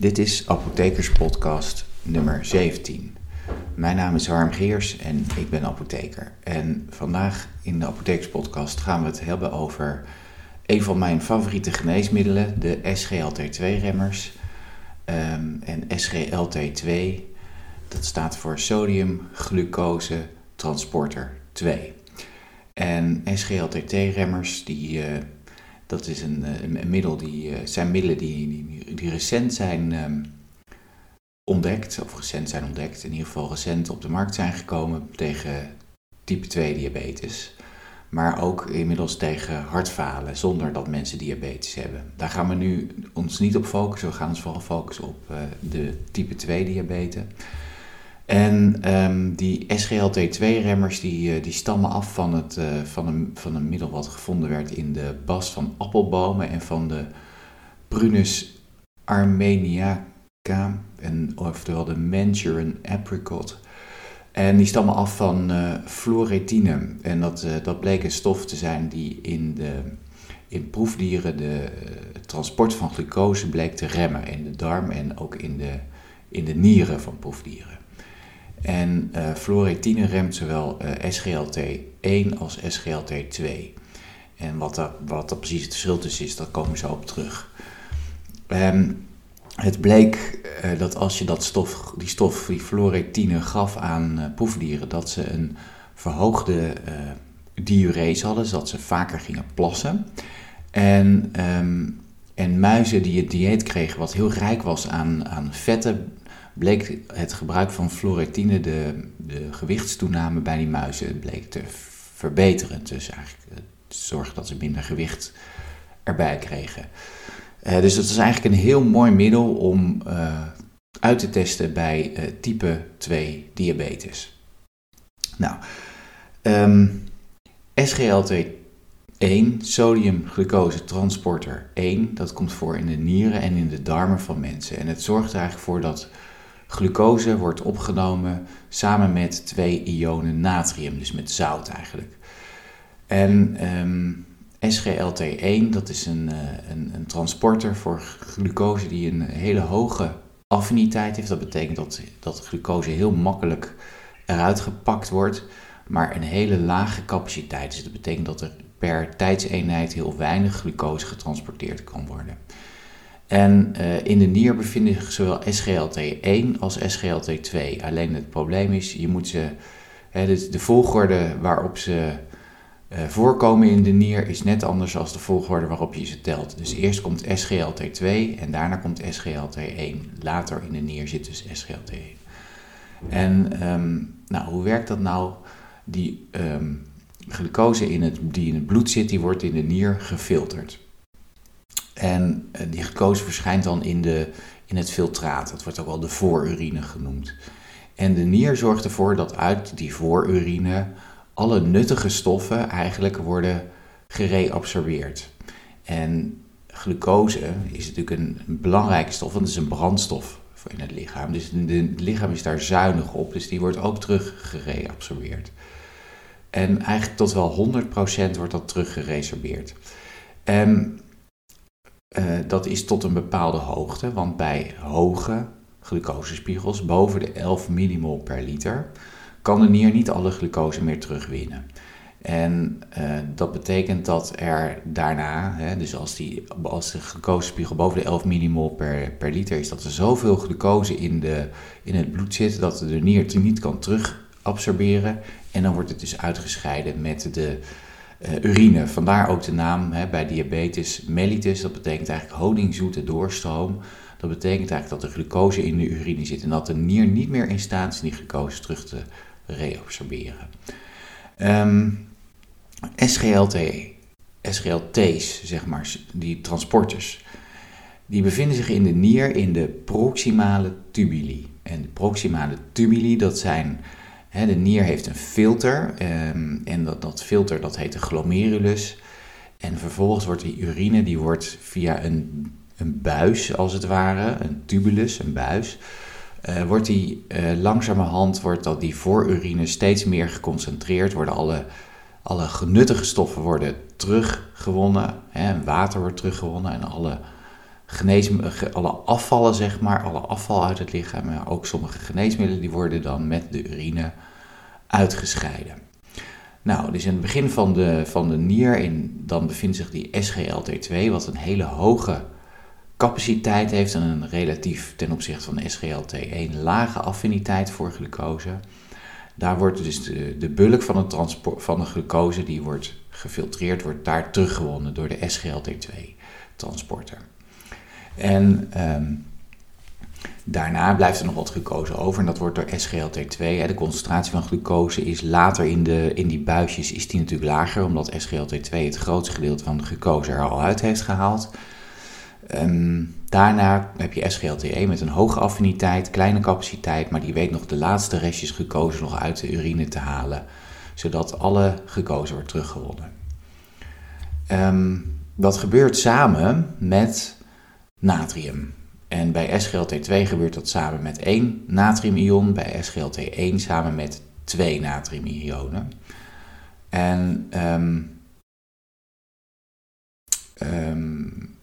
Dit is Apothekerspodcast nummer 17. Mijn naam is Harm Geers en ik ben apotheker. En vandaag in de Apothekerspodcast gaan we het hebben over een van mijn favoriete geneesmiddelen, de SGLT2-remmers. Ehm, en SGLT2, dat staat voor sodium glucose transporter 2. En SGLT2-remmers, die, uh, dat is een, eh, een, middel die, uh, zijn middelen die, die, recent zijn um, ontdekt, of recent zijn ontdekt, in ieder geval recent op de markt zijn gekomen tegen type 2 diabetes. Maar ook inmiddels tegen hartfalen, zonder dat mensen diabetes hebben. Daar gaan we nu ons niet op focussen, we gaan ons vooral focussen op uh, de type 2 diabetes. En um, die SGLT2-remmers die, uh, die stammen af van, het, uh, van, een, van een middel wat gevonden werd in de bast van appelbomen en van de Prunus armeniaca, en, oftewel de Manchurian apricot. En die stammen af van uh, fluoretine. En dat, dat bleek een stof te zijn die in, de, in proefdieren de transport van glucose bleek te remmen in de darm en ook in de, in de nieren van proefdieren. En uh, fluoretine remt zowel uh, SGLT1 als SGLT2. En wat daar, wat precies het verschil tussen is, daar komen we zo op terug. Um, het bleek uh, dat als je dat stof, die stof, die fluoretine, gaf aan proefdieren, dat ze een verhoogde diurese hadden, dat ze vaker gingen plassen. En, um, en muizen die het dieet kregen, wat heel rijk was aan, aan vetten, bleek het gebruik van fluoretine de, de gewichtstoename bij die muizen bleek te verbeteren. Dus eigenlijk zorgen dat ze minder gewicht erbij kregen. Uh, dus dat is eigenlijk een heel mooi middel om uh, uit te testen bij type 2 diabetes. Nou, um, SGLT1, sodium glucose transporter 1, dat komt voor in de nieren en in de darmen van mensen. En het zorgt er eigenlijk voor dat Glucose wordt opgenomen samen met twee ionen natrium, dus met zout eigenlijk. En um, SGLT1, dat is een, uh, een, een, transporter voor glucose die een hele hoge affiniteit heeft. Dat betekent dat, dat glucose heel makkelijk eruit gepakt wordt, maar een hele lage capaciteit. Dus dat betekent dat er per tijdseenheid heel weinig glucose getransporteerd kan worden. En uh, in de nier bevinden zich zowel SGLT1 als SGLT2. Alleen het probleem is, je moet ze, hè, de, de, volgorde waarop ze uh, voorkomen in de nier is net anders dan de volgorde waarop je ze telt. Dus eerst komt SGLT2 en daarna komt SGLT1. Later in de nier zit dus SGLT1. En um, nou, hoe werkt dat nou? Die um, glucose in het, die in het bloed zit, die wordt in de nier gefilterd. En eh, die glucose verschijnt dan in, de, in het filtraat. Dat wordt ook wel de voorurine genoemd. En de nier zorgt ervoor dat uit die voorurine alle nuttige stoffen eigenlijk worden gereabsorbeerd. En glucose is natuurlijk een, belangrijke stof, want het is een brandstof in het lichaam. Dus het lichaam is daar zuinig op, dus die wordt ook terug gereabsorbeerd. En eigenlijk tot wel 100% wordt dat terug geresorbeerd. En uh, dat is tot een bepaalde hoogte, want bij hoge glucosespiegels boven de 11 millimol per liter kan de nier niet alle glucose meer terugwinnen. En uh, dat betekent dat er daarna, hè, dus als, die, als de glucosespiegel boven de 11 millimol per, per liter is, dat er zoveel glucose in, de, in het bloed zit dat de nier het niet kan terugabsorberen. En dan wordt het dus uitgescheiden met de urine. Vandaar ook de naam hè, bij diabetes mellitus. Dat betekent eigenlijk honingzoete doorstroom. Dat betekent eigenlijk dat er glucose in de urine zit en dat de nier niet meer in staat is die glucose terug te reabsorberen. Um, SGLT, SGLT's, zeg maar, die transporters, die bevinden zich in de nier in de proximale tubuli. En de proximale tubuli, dat zijn de nier heeft een filter ehm, en dat, dat filter dat heet de glomerulus. En vervolgens wordt die urine die wordt via een, een buis als het ware, een tubulus, een buis, uh, wordt die uh, langzamerhand wordt dat die voorurine steeds meer geconcentreerd, worden alle, alle genuttige stoffen worden teruggewonnen, hè, water wordt teruggewonnen en alle genees, alle afvallen, zeg maar, alle afval uit het lichaam, maar ook sommige geneesmiddelen, die worden dan met de urine uitgescheiden. Nou, dus in het begin van de, van de nier, in, dan bevindt zich die SGLT2, wat een hele hoge capaciteit heeft en een relatief ten opzichte van de SGLT1 lage affiniteit voor glucose. Daar wordt dus de, de bulk van, het transport, van de glucose die wordt gefiltreerd, wordt daar teruggewonnen door de SGLT2-transporter. En um, daarna blijft er nog wat glucose over en dat wordt door SGLT2. De concentratie van glucose is later in, de, in die buisjes is die natuurlijk lager, omdat SGLT2 het grootste gedeelte van de glucose er al uit heeft gehaald. Um, daarna heb je SGLT1 met een hoge affiniteit, kleine capaciteit, maar die weet nog de laatste restjes glucose nog uit de urine te halen, zodat alle glucose wordt teruggewonnen. Um, dat gebeurt samen met natrium. En bij SGLT2 gebeurt dat samen met één natriumion, bij SGLT1 samen met twee natriumionen. En um, um,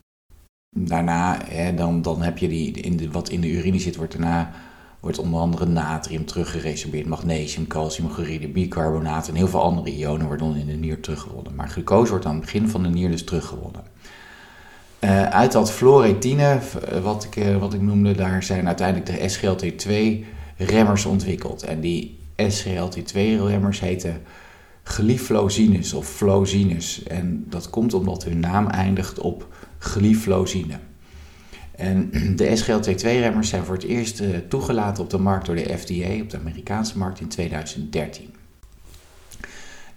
daarna, dan, dan heb je die, in wat in de urine zit, wordt daarna wordt onder andere natrium teruggeresorbeerd, magnesium, calcium, chloride, bicarbonaat en heel veel andere ionen worden dan in de nier teruggewonnen. Maar glucose wordt aan het begin van de nier dus teruggewonnen. Uh, uit dat fluoretine, eh, wat ik, uh, wat ik noemde, daar zijn uiteindelijk de SGLT2-remmers ontwikkeld. En die SGLT2-remmers heten glyflozines of flozines. En dat komt omdat hun naam eindigt op glyflozine. En de SGLT2-remmers zijn voor het eerst toegelaten op de markt door de FDA, op de Amerikaanse markt in 2013.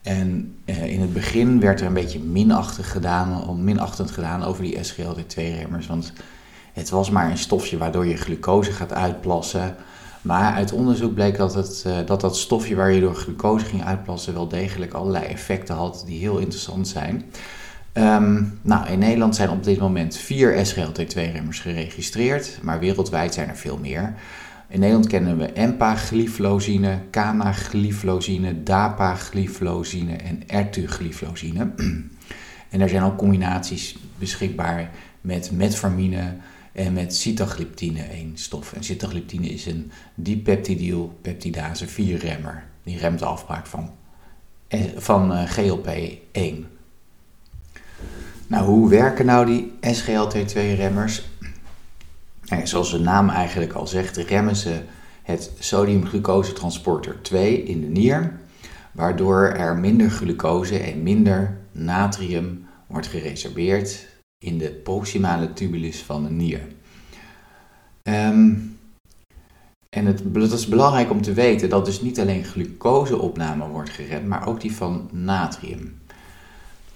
En uh, in het begin werd er een beetje minachtig gedaan, minachtend gedaan over die SGLT2-remmers, want het was maar een stofje waardoor je glucose gaat uitplassen. Maar uit onderzoek bleek dat, het, uh, dat dat stofje waar je door glucose ging uitplassen wel degelijk allerlei effecten had die heel interessant zijn. Um, nou, in Nederland zijn op dit moment vier SGLT2-remmers geregistreerd, maar wereldwijd zijn er veel meer. In Nederland kennen we empagliflozine, canagliflozine, dapagliflozine en ertugliflozine. En er zijn ook combinaties beschikbaar met metformine en met sitagliptine, één stof. En sitagliptine is een dipeptidylpeptidase 4-remmer. Die remt de afbraak van, eh, van eh, GLP-1. Nou, hoe werken nou die SGLT2-remmers? Nou, zoals de naam eigenlijk al zegt, remmen ze het sodiumglucosetransporter 2 in de nier, waardoor er minder glucose en minder natrium wordt geresorbeerd in de proximale tubulus van de nier. Um, en het, is belangrijk om te weten dat dus niet alleen glucoseopname wordt geremd, maar ook die van natrium.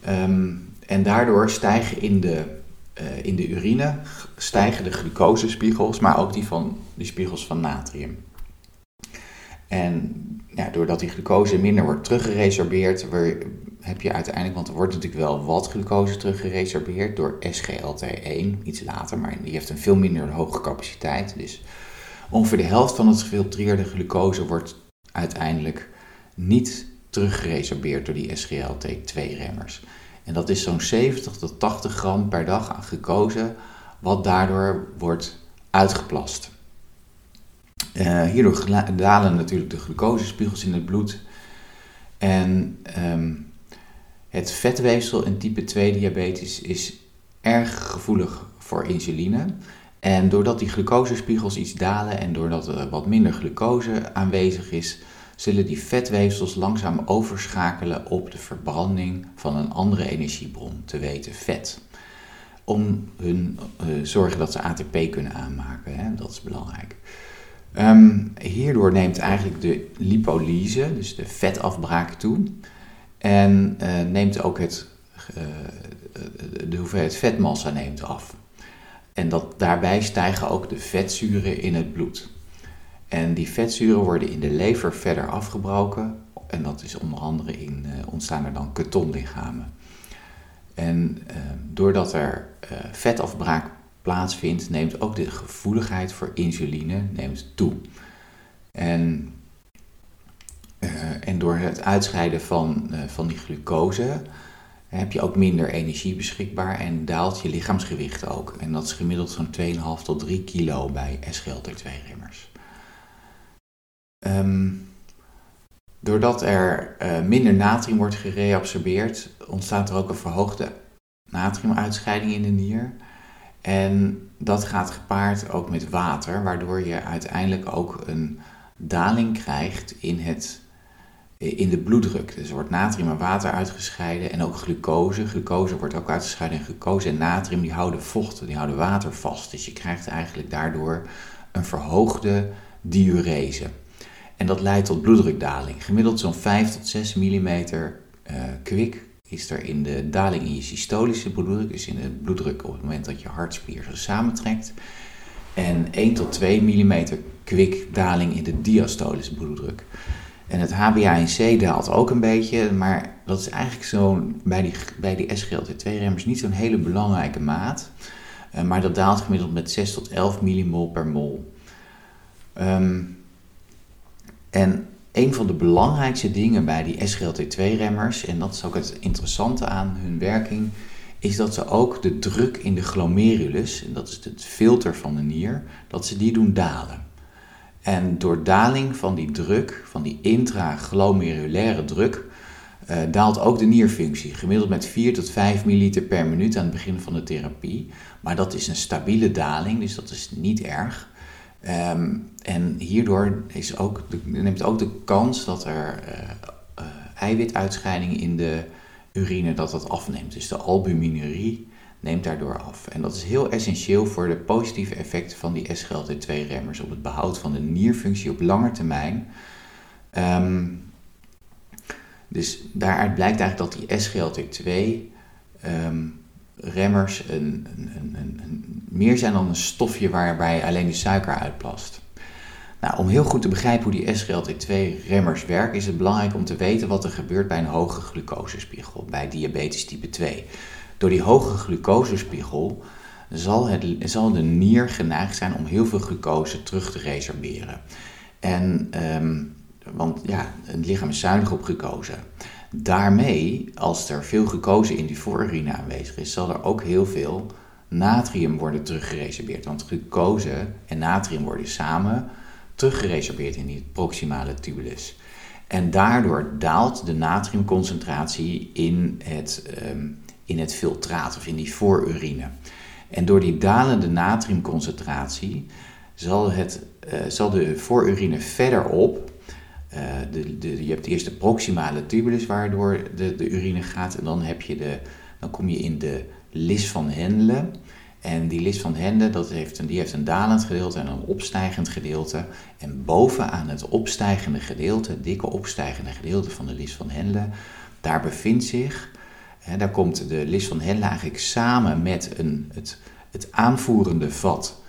Um, en daardoor stijgen in de, uh, in de urine stijgen de glucosespiegels, maar ook die, van, die spiegels van natrium. En ja, doordat die glucose minder wordt teruggeresorbeerd, heb je uiteindelijk, want er wordt natuurlijk wel wat glucose teruggeresorbeerd door SGLT1, iets later, maar die heeft een veel minder hoge capaciteit. Dus ongeveer de helft van het gefiltreerde glucose wordt uiteindelijk niet teruggeresorbeerd door die SGLT2-remmers. En dat is zo'n 70 tot 80 gram per dag aan glucose, wat daardoor wordt uitgeplast. Uh, hierdoor dalen natuurlijk de glucosespiegels in het bloed. En um, het vetweefsel in type 2 diabetes is erg gevoelig voor insuline. En doordat die glucosespiegels iets dalen en doordat er wat minder glucose aanwezig is, zullen die vetweefsels langzaam overschakelen op de verbranding van een andere energiebron, te weten vet. Om hun uh, zorgen dat ze ATP kunnen aanmaken, hè? dat is belangrijk. Um, hierdoor neemt eigenlijk de lipolyse, dus de vetafbraak, toe. En uh, neemt ook het, uh, de hoeveelheid vetmassa neemt af. En dat, daarbij stijgen ook de vetzuren in het bloed. En die vetzuren worden in de lever verder afgebroken. En dat is onder andere in, uh, ontstaan er dan ketonlichamen. En uh, doordat er uh, vetafbraak plaatsvindt, neemt ook de gevoeligheid voor insuline toe. En, en door het uitscheiden van, van die glucose heb je ook minder energie beschikbaar en daalt je lichaamsgewicht ook. En dat is gemiddeld zo'n 2,5 tot 3 kilo bij SGLT2-remmers. Ehm, doordat er uh, minder natrium wordt gereabsorbeerd, ontstaat er ook een verhoogde natriumuitscheiding in de nier. En dat gaat gepaard ook met water, waardoor je uiteindelijk ook een daling krijgt in, het, in de bloeddruk. Dus er wordt natrium en water uitgescheiden en ook glucose. Glucose wordt ook uitgescheiden en glucose en natrium die houden vocht, die houden water vast. Dus je krijgt eigenlijk daardoor een verhoogde diurese. En dat leidt tot bloeddrukdaling. Gemiddeld zo'n 5 tot 6 mm uh, kwik is er in de daling in je systolische bloeddruk, dus in de bloeddruk op het moment dat je hartspier zo samentrekt. En 1 tot 2 mm kwik daling in de diastolische bloeddruk. En het HbA1c daalt ook een beetje, maar dat is eigenlijk zo bij die, bij die SGLT2-remmers niet zo'n hele belangrijke maat. Uh, maar dat daalt gemiddeld met 6 tot 11 millimol per mol. Um, en een van de belangrijkste dingen bij die SGLT2-remmers, en dat is ook het interessante aan hun werking, is dat ze ook de druk in de glomerulus, en dat is het filter van de nier, dat ze die doen dalen. En door daling van die druk, van die intraglomerulaire druk, uh, daalt ook de nierfunctie. Gemiddeld met 4 tot 5 milliliter per minuut aan het begin van de therapie. Maar dat is een stabiele daling, dus dat is niet erg. Um, en hierdoor is ook neemt ook de kans dat er uh, eiwituitscheiding in de urine dat dat afneemt. Dus de albuminurie neemt daardoor af. En dat is heel essentieel voor de positieve effecten van die SGLT2-remmers op het behoud van de nierfunctie op lange termijn. Um, dus daaruit blijkt eigenlijk dat die SGLT2 um, remmers een, meer zijn dan een stofje waarbij alleen de suiker uitplast. Nou, om heel goed te begrijpen hoe die SGLT2-remmers werken, is het belangrijk om te weten wat er gebeurt bij een hoge glucosespiegel, bij diabetes type 2. Door die hoge glucosespiegel zal, het, zal de nier geneigd zijn om heel veel glucose terug te resorberen. En, um, want ja, het lichaam is zuinig op glucose. Daarmee, als er veel glucose in die voorurine aanwezig is, zal er ook heel veel natrium worden teruggeresorbeerd. Want glucose en natrium worden samen teruggeresorbeerd in die proximale tubulus. En daardoor daalt de natriumconcentratie in het, um, in het filtraat of in die voorurine. En door die dalende natriumconcentratie zal, het, uh, zal de voorurine verderop de, de, je hebt eerst de proximale tubulus waardoor de, de urine gaat en dan, heb je de, dan kom je in de lis van Hendle. En die lis van Hendle dat heeft een, die heeft een dalend gedeelte en een opstijgend gedeelte. En bovenaan het opstijgende gedeelte, het dikke opstijgende gedeelte van de lis van Hendle, daar bevindt zich, hè, daar komt de lis van Hendle eigenlijk samen met een, het, het aanvoerende vat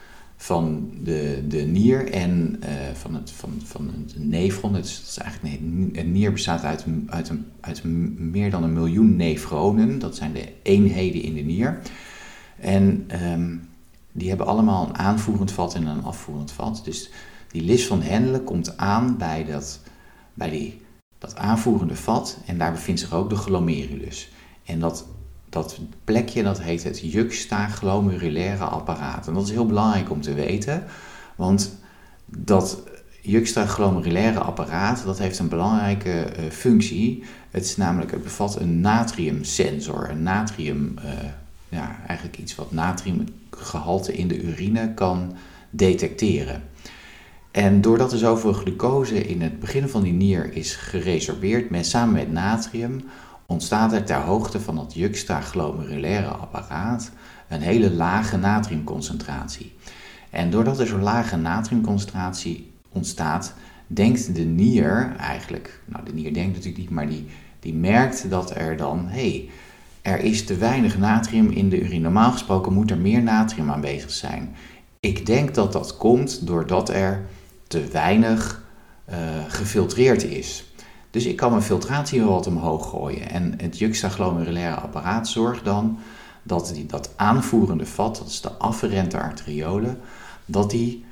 van de, de nier en uh, van, het, van, van het nefron. Het is, eigenlijk, een nier bestaat uit, uit, een, uit meer dan een miljoen nefronen. Dat zijn de eenheden in de nier. En um, die hebben allemaal een aanvoerend vat en een afvoerend vat. Dus die lis van Hendelen komt aan bij, dat, bij die, dat aanvoerende vat en daar bevindt zich ook de glomerulus. En dat dat plekje dat heet het juxtaglomerulaire apparaat. En dat is heel belangrijk om te weten, want dat juxtaglomerulaire apparaat dat heeft een belangrijke uh, functie. Het is namelijk, het bevat een natriumsensor, een natrium, uh, ja, eigenlijk iets wat natriumgehalte in de urine kan detecteren. En doordat er zoveel glucose in het begin van die nier is geresorbeerd met, samen met natrium, ontstaat er ter hoogte van het juxtaglomerulaire apparaat een hele lage natriumconcentratie. En doordat er zo'n lage natriumconcentratie ontstaat, denkt de nier eigenlijk, nou de nier denkt natuurlijk niet, maar die, die merkt dat er dan, hey, er is te weinig natrium in de urine. Normaal gesproken moet er meer natrium aanwezig zijn. Ik denk dat dat komt doordat er te weinig uh, gefiltreerd is. Dus ik kan mijn filtratie wat omhoog gooien. En het juxtaglomerulaire apparaat zorgt dan dat die, dat aanvoerende vat, dat is de afferente arteriolen, dat die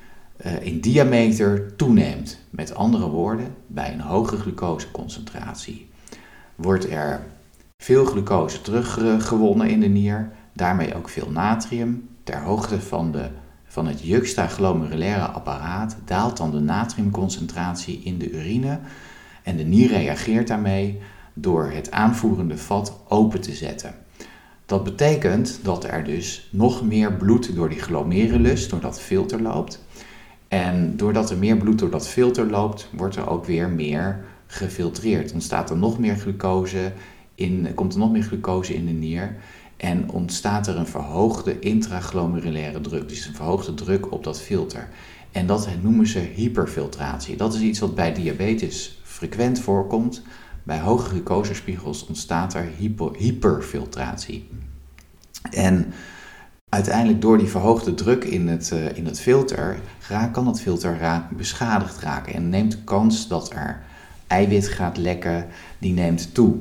uh, in diameter toeneemt. Met andere woorden, bij een hoge glucoseconcentratie wordt er veel glucose teruggewonnen in de nier, daarmee ook veel natrium. Ter hoogte van, de, van het juxtaglomerulaire apparaat daalt dan de natriumconcentratie in de urine en de nier reageert daarmee door het aanvoerende vat open te zetten. Dat betekent dat er dus nog meer bloed door die glomerulus, door dat filter loopt. En doordat er meer bloed door dat filter loopt, wordt er ook weer meer gefiltreerd. Ontstaat er nog meer glucose in, komt er nog meer glucose in de nier en ontstaat er een verhoogde intraglomerulaire druk, dus een verhoogde druk op dat filter. En dat noemen ze hyperfiltratie. Dat is iets wat bij diabetes frequent voorkomt. Bij hoge glucosespiegels ontstaat er hyperfiltratie. En uiteindelijk door die verhoogde druk in het, uh, in het filter kan dat filter beschadigd raken en neemt de kans dat er eiwit gaat lekken, die neemt toe.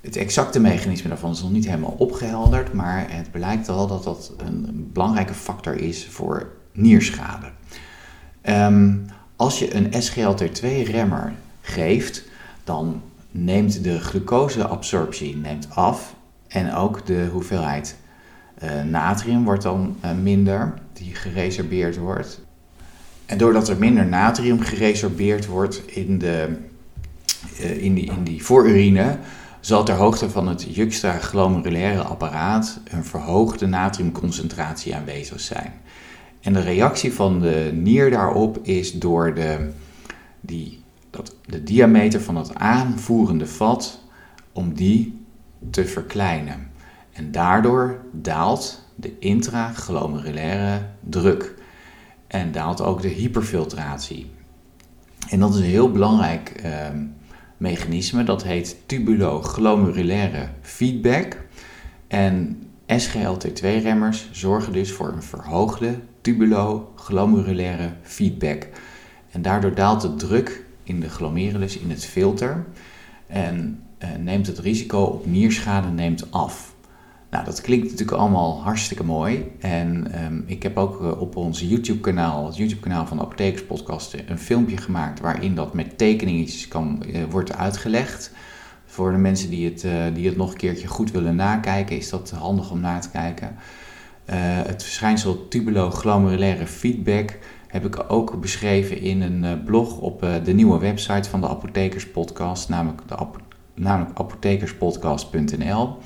Het exacte mechanisme daarvan is nog niet helemaal opgehelderd, maar het blijkt al dat dat een belangrijke factor is voor nierschade. Um, als je een SGLT2-remmer geeft, dan neemt de glucoseabsorptie neemt af en ook de hoeveelheid uh, natrium wordt dan uh, minder, die geresorbeerd wordt. En doordat er minder natrium geresorbeerd wordt in, de, uh, in, die, in die voorurine, zal ter hoogte van het juxtaglomerulaire apparaat een verhoogde natriumconcentratie aanwezig zijn. En de reactie van de nier daarop is door de, die, dat, de diameter van het aanvoerende vat, om die te verkleinen. En daardoor daalt de intraglomerulaire druk en daalt ook de hyperfiltratie. En dat is een heel belangrijk eh, mechanisme, dat heet tubuloglomerulaire feedback. En SGLT2-remmers zorgen dus voor een verhoogde tubuloglomerulaire feedback. En daardoor daalt de druk in de glomerulus, in het filter, en uh, neemt het risico op nierschade neemt af. Nou, dat klinkt natuurlijk allemaal hartstikke mooi. En um, ik heb ook uh, op ons YouTube-kanaal, het YouTube-kanaal van de Apothekerspodcasten, een filmpje gemaakt waarin dat met tekeningetjes kan, wordt uitgelegd. Voor de mensen die het, die het nog een keertje goed willen nakijken, is dat handig om na te kijken. het verschijnsel tubuloglomerulaire feedback heb ik ook beschreven in een blog op de nieuwe website van de Apothekerspodcast, namelijk, de namelijk apothekerspodcast.nl.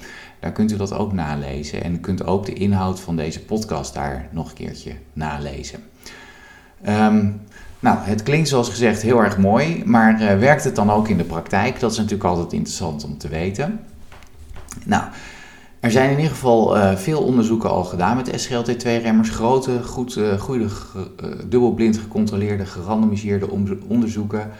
Daar kunt u dat ook nalezen en kunt ook de inhoud van deze podcast daar nog een keertje nalezen. Um, nou, het klinkt zoals gezegd heel erg mooi, maar uh, werkt het dan ook in de praktijk? Dat is natuurlijk altijd interessant om te weten. Nou, er zijn in ieder geval uh, veel onderzoeken al gedaan met SGLT2-remmers. Grote, goed, uh, goede, dubbelblind gecontroleerde, gerandomiseerde onderzoeken.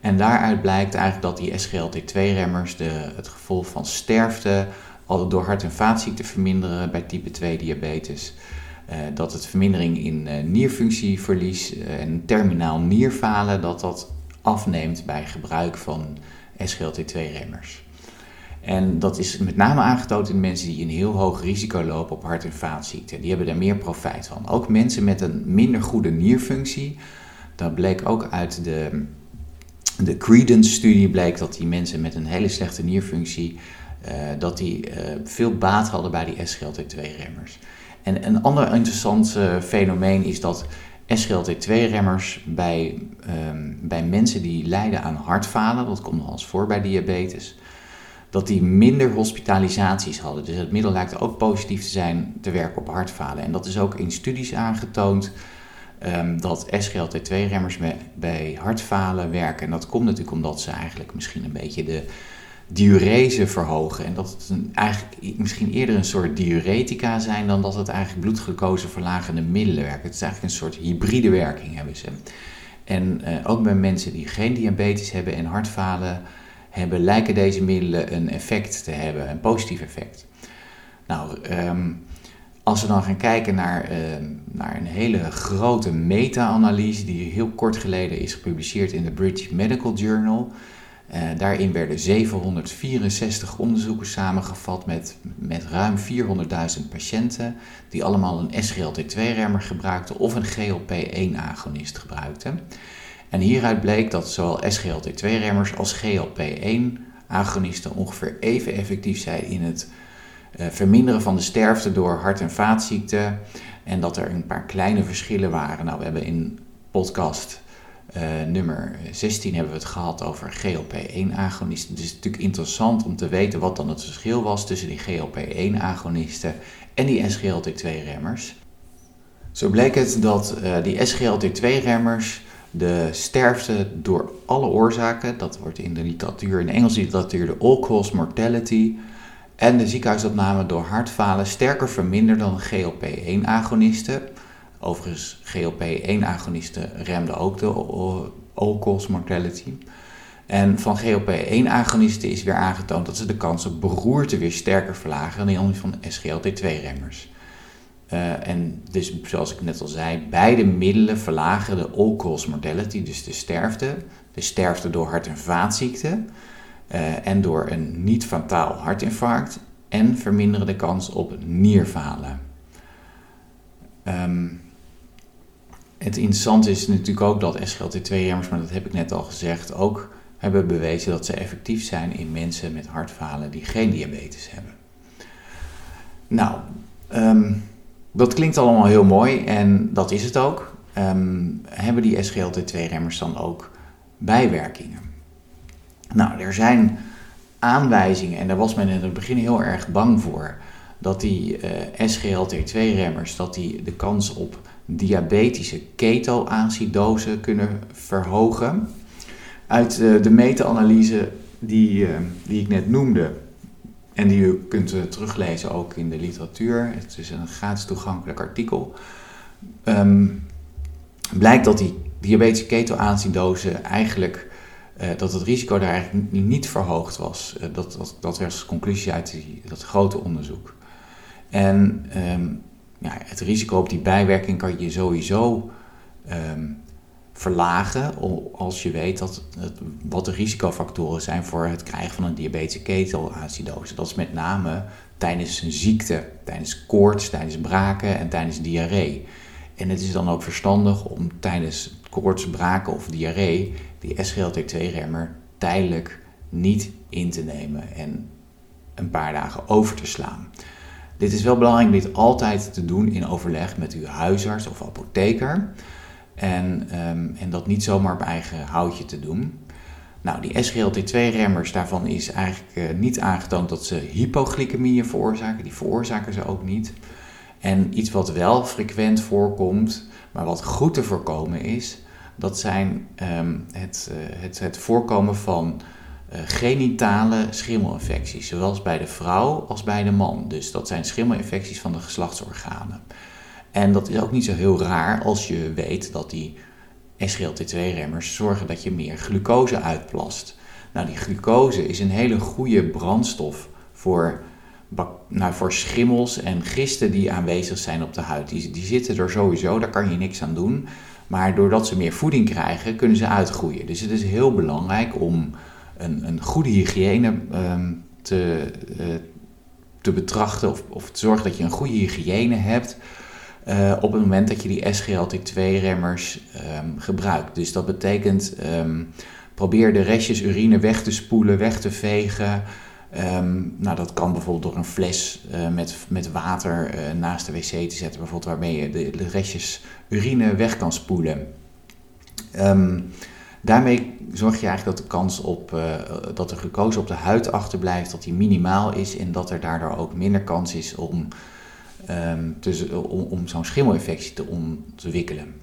En daaruit blijkt eigenlijk dat die SGLT2-remmers het gevolg van sterfte, al door hart- en vaatziekten verminderen bij type 2 diabetes. Dat het vermindering in nierfunctieverlies en terminaal nierfalen, dat dat afneemt bij gebruik van SGLT2-remmers. En dat is met name aangetoond in mensen die een heel hoog risico lopen op hart- en vaatziekten. Die hebben daar meer profijt van. Ook mensen met een minder goede nierfunctie. Dat bleek ook uit de, de Credence-studie bleek dat die mensen met een hele slechte nierfunctie uh, dat die uh, veel baat hadden bij die SGLT2-remmers. En een ander interessant uh, fenomeen is dat SGLT2-remmers bij, um, bij mensen die lijden aan hartfalen, dat komt nog eens voor bij diabetes, dat die minder hospitalisaties hadden. Dus het middel lijkt ook positief te zijn te werken op hartfalen. En dat is ook in studies aangetoond. Um, dat SGLT2-remmers bij hartfalen werken. En dat komt natuurlijk omdat ze eigenlijk misschien een beetje de, diurese verhogen. En dat het een, eigenlijk misschien eerder een soort diuretica zijn dan dat het eigenlijk bloedglucose verlagende middelen werken. Het is eigenlijk een soort hybride werking hebben ze. En uh, ook bij mensen die geen diabetes hebben en hartfalen hebben, lijken deze middelen een effect te hebben, een positief effect. Nou, um, als we dan gaan kijken naar, uh, naar een hele grote meta-analyse die heel kort geleden is gepubliceerd in de British Medical Journal, uh, daarin werden 764 onderzoeken samengevat met, met ruim 400.000 patiënten die allemaal een SGLT2-remmer gebruikten of een GLP-1-agonist gebruikten. En hieruit bleek dat zowel SGLT2-remmers als GLP-1 agonisten ongeveer even effectief zijn in het uh, verminderen van de sterfte door hart- en vaatziekten. En dat er een paar kleine verschillen waren. Nou, we hebben in podcast uh, nummer 16 hebben we het gehad over GLP-1-agonisten. Het is natuurlijk interessant om te weten wat dan het verschil was tussen die GLP-1-agonisten en die SGLT2-remmers. Zo bleek het dat uh, die SGLT2-remmers de sterfte door alle oorzaken, dat wordt in de literatuur, in de Engelse literatuur de all-cause mortality, en de ziekenhuisopname door hartfalen sterker verminderd dan GLP-1-agonisten. Overigens, GLP-1-agonisten remden ook de all-cause mortality. En van GLP-1-agonisten is weer aangetoond dat ze de kans op beroerte weer sterker verlagen dan die van SGLT2-remmers. Uh, en dus, zoals ik net al zei, beide middelen verlagen de all-cause mortality, dus de sterfte. De sterfte door hart- en vaatziekten uh, en door een niet-fataal hartinfarct. En verminderen de kans op nierfalen. Um, het interessante is natuurlijk ook dat SGLT2-remmers, maar dat heb ik net al gezegd, ook hebben bewezen dat ze effectief zijn in mensen met hartfalen die geen diabetes hebben. Nou, um, dat klinkt allemaal heel mooi en dat is het ook. Um, hebben die SGLT2-remmers dan ook bijwerkingen? Nou, er zijn aanwijzingen, en daar was men in het begin heel erg bang voor, dat die uh, SGLT2-remmers dat die de kans op diabetische ketoacidose kunnen verhogen. Uit uh, de meta-analyse die, uh, die ik net noemde, en die u kunt teruglezen ook in de literatuur. Het is een gratis toegankelijk artikel. Um, blijkt dat die diabetische ketoacidose eigenlijk uh, dat het risico daar eigenlijk niet verhoogd was. Uh, dat, dat, dat was de conclusie uit dat grote onderzoek. En um, ja, het risico op die bijwerking kan je sowieso um, verlagen als je weet dat wat de risicofactoren zijn voor het krijgen van een diabetische ketelacidose. Dat is met name tijdens een ziekte, tijdens koorts, tijdens braken en tijdens diarree. En het is dan ook verstandig om tijdens koorts, braken of diarree die SGLT2-remmer tijdelijk niet in te nemen en een paar dagen over te slaan. Dit is wel belangrijk om dit altijd te doen in overleg met uw huisarts of apotheker. En, um, en dat niet zomaar op eigen houtje te doen. Nou, die SGLT2-remmers, daarvan is eigenlijk uh, niet aangetoond dat ze hypoglycemieën veroorzaken. Die veroorzaken ze ook niet. En iets wat wel frequent voorkomt, maar wat goed te voorkomen is, dat zijn um, het, uh, het, het voorkomen van uh, genitale schimmelinfecties, zowel bij de vrouw als bij de man. Dus dat zijn schimmelinfecties van de geslachtsorganen. En dat is ook niet zo heel raar als je weet dat die SGLT2-remmers zorgen dat je meer glucose uitplast. Nou, die glucose is een hele goede brandstof voor, nou, voor schimmels en gisten die aanwezig zijn op de huid. Die, die zitten er sowieso, daar kan je niks aan doen. Maar doordat ze meer voeding krijgen, kunnen ze uitgroeien. Dus het is heel belangrijk om een, een goede hygiëne um, te, uh, te betrachten of, of te zorgen dat je een goede hygiëne hebt uh, op het moment dat je die SGLT2-remmers um, gebruikt. Dus dat betekent um, probeer de restjes urine weg te spoelen, weg te vegen. Um, nou, dat kan bijvoorbeeld door een fles uh, met, met water uh, naast de wc te zetten, bijvoorbeeld waarmee je de, de restjes urine weg kan spoelen. daarmee zorg je eigenlijk dat de kans op dat de glucose op de huid achterblijft, dat die minimaal is en dat er daardoor ook minder kans is om um, dus, om, om zo'n schimmelinfectie te ontwikkelen.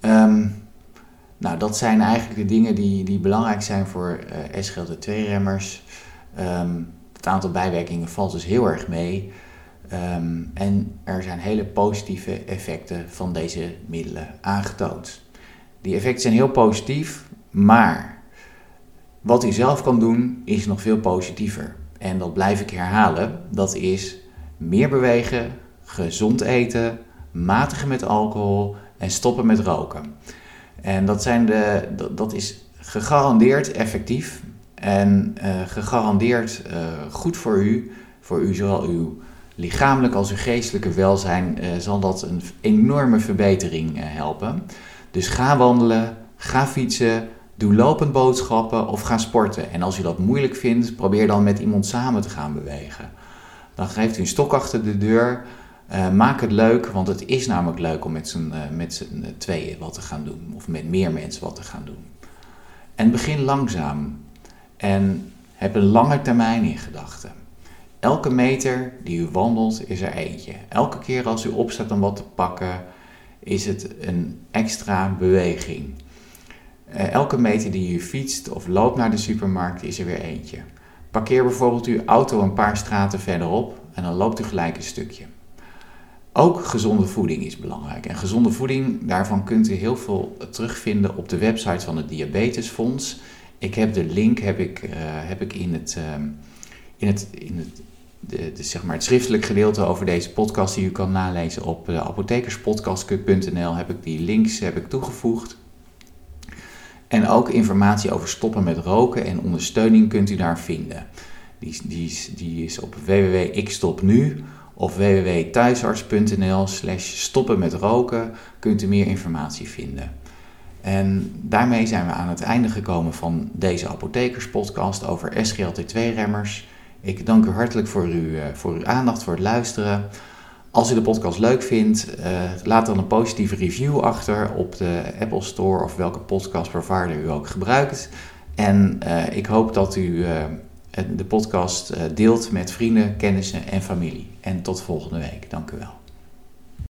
Um, nou, dat zijn eigenlijk de dingen die, die belangrijk zijn voor uh, SGLT2-remmers. Um, het aantal bijwerkingen valt dus heel erg mee. En er zijn hele positieve effecten van deze middelen aangetoond. Die effecten zijn heel positief, maar wat u zelf kan doen is nog veel positiever. En dat blijf ik herhalen. Dat is meer bewegen, gezond eten, matigen met alcohol en stoppen met roken. En dat, zijn de, dat, is gegarandeerd effectief en uh, gegarandeerd uh, goed voor u, voor u zowel uw lichamelijk als uw geestelijke welzijn, uh, zal dat een enorme verbetering helpen. Dus ga wandelen, ga fietsen, Doe lopend boodschappen of ga sporten. En als u dat moeilijk vindt, probeer dan met iemand samen te gaan bewegen. Dan geeft u een stok achter de deur. Uh, maak het leuk, want het is namelijk leuk om met z'n, uh, met tweeën wat te gaan doen. Of met meer mensen wat te gaan doen. En begin langzaam. En heb een lange termijn in gedachten. Elke meter die u wandelt is er eentje. Elke keer als u opstaat om wat te pakken, is het een extra beweging. Uh, elke meter die u fietst of loopt naar de supermarkt is er weer eentje. Parkeer bijvoorbeeld uw auto een paar straten verderop en dan loopt u gelijk een stukje. Ook gezonde voeding is belangrijk. En gezonde voeding, daarvan kunt u heel veel terugvinden op de website van het Diabetesfonds. Ik heb de link heb ik, uh, heb ik in het, uh, in het, in het, de, zeg maar het schriftelijk gedeelte over deze podcast die u kan nalezen op uh, apothekerspodcast.nl heb ik die links heb ik toegevoegd. En ook informatie over stoppen met roken en ondersteuning kunt u daar vinden. Die, die, die is op www.ikstopnu of www.thuisarts.nl slash stoppen met roken kunt u meer informatie vinden. En daarmee zijn we aan het einde gekomen van deze apothekerspodcast over SGLT2-remmers. Ik dank u hartelijk voor, uw, voor uw aandacht, voor het luisteren. Als u de podcast leuk vindt, uh, laat dan een positieve review achter op de Apple Store of welke podcast provider u ook gebruikt. En uh, ik hoop dat u uh, de podcast deelt met vrienden, kennissen en familie. En tot volgende week. Dank u wel.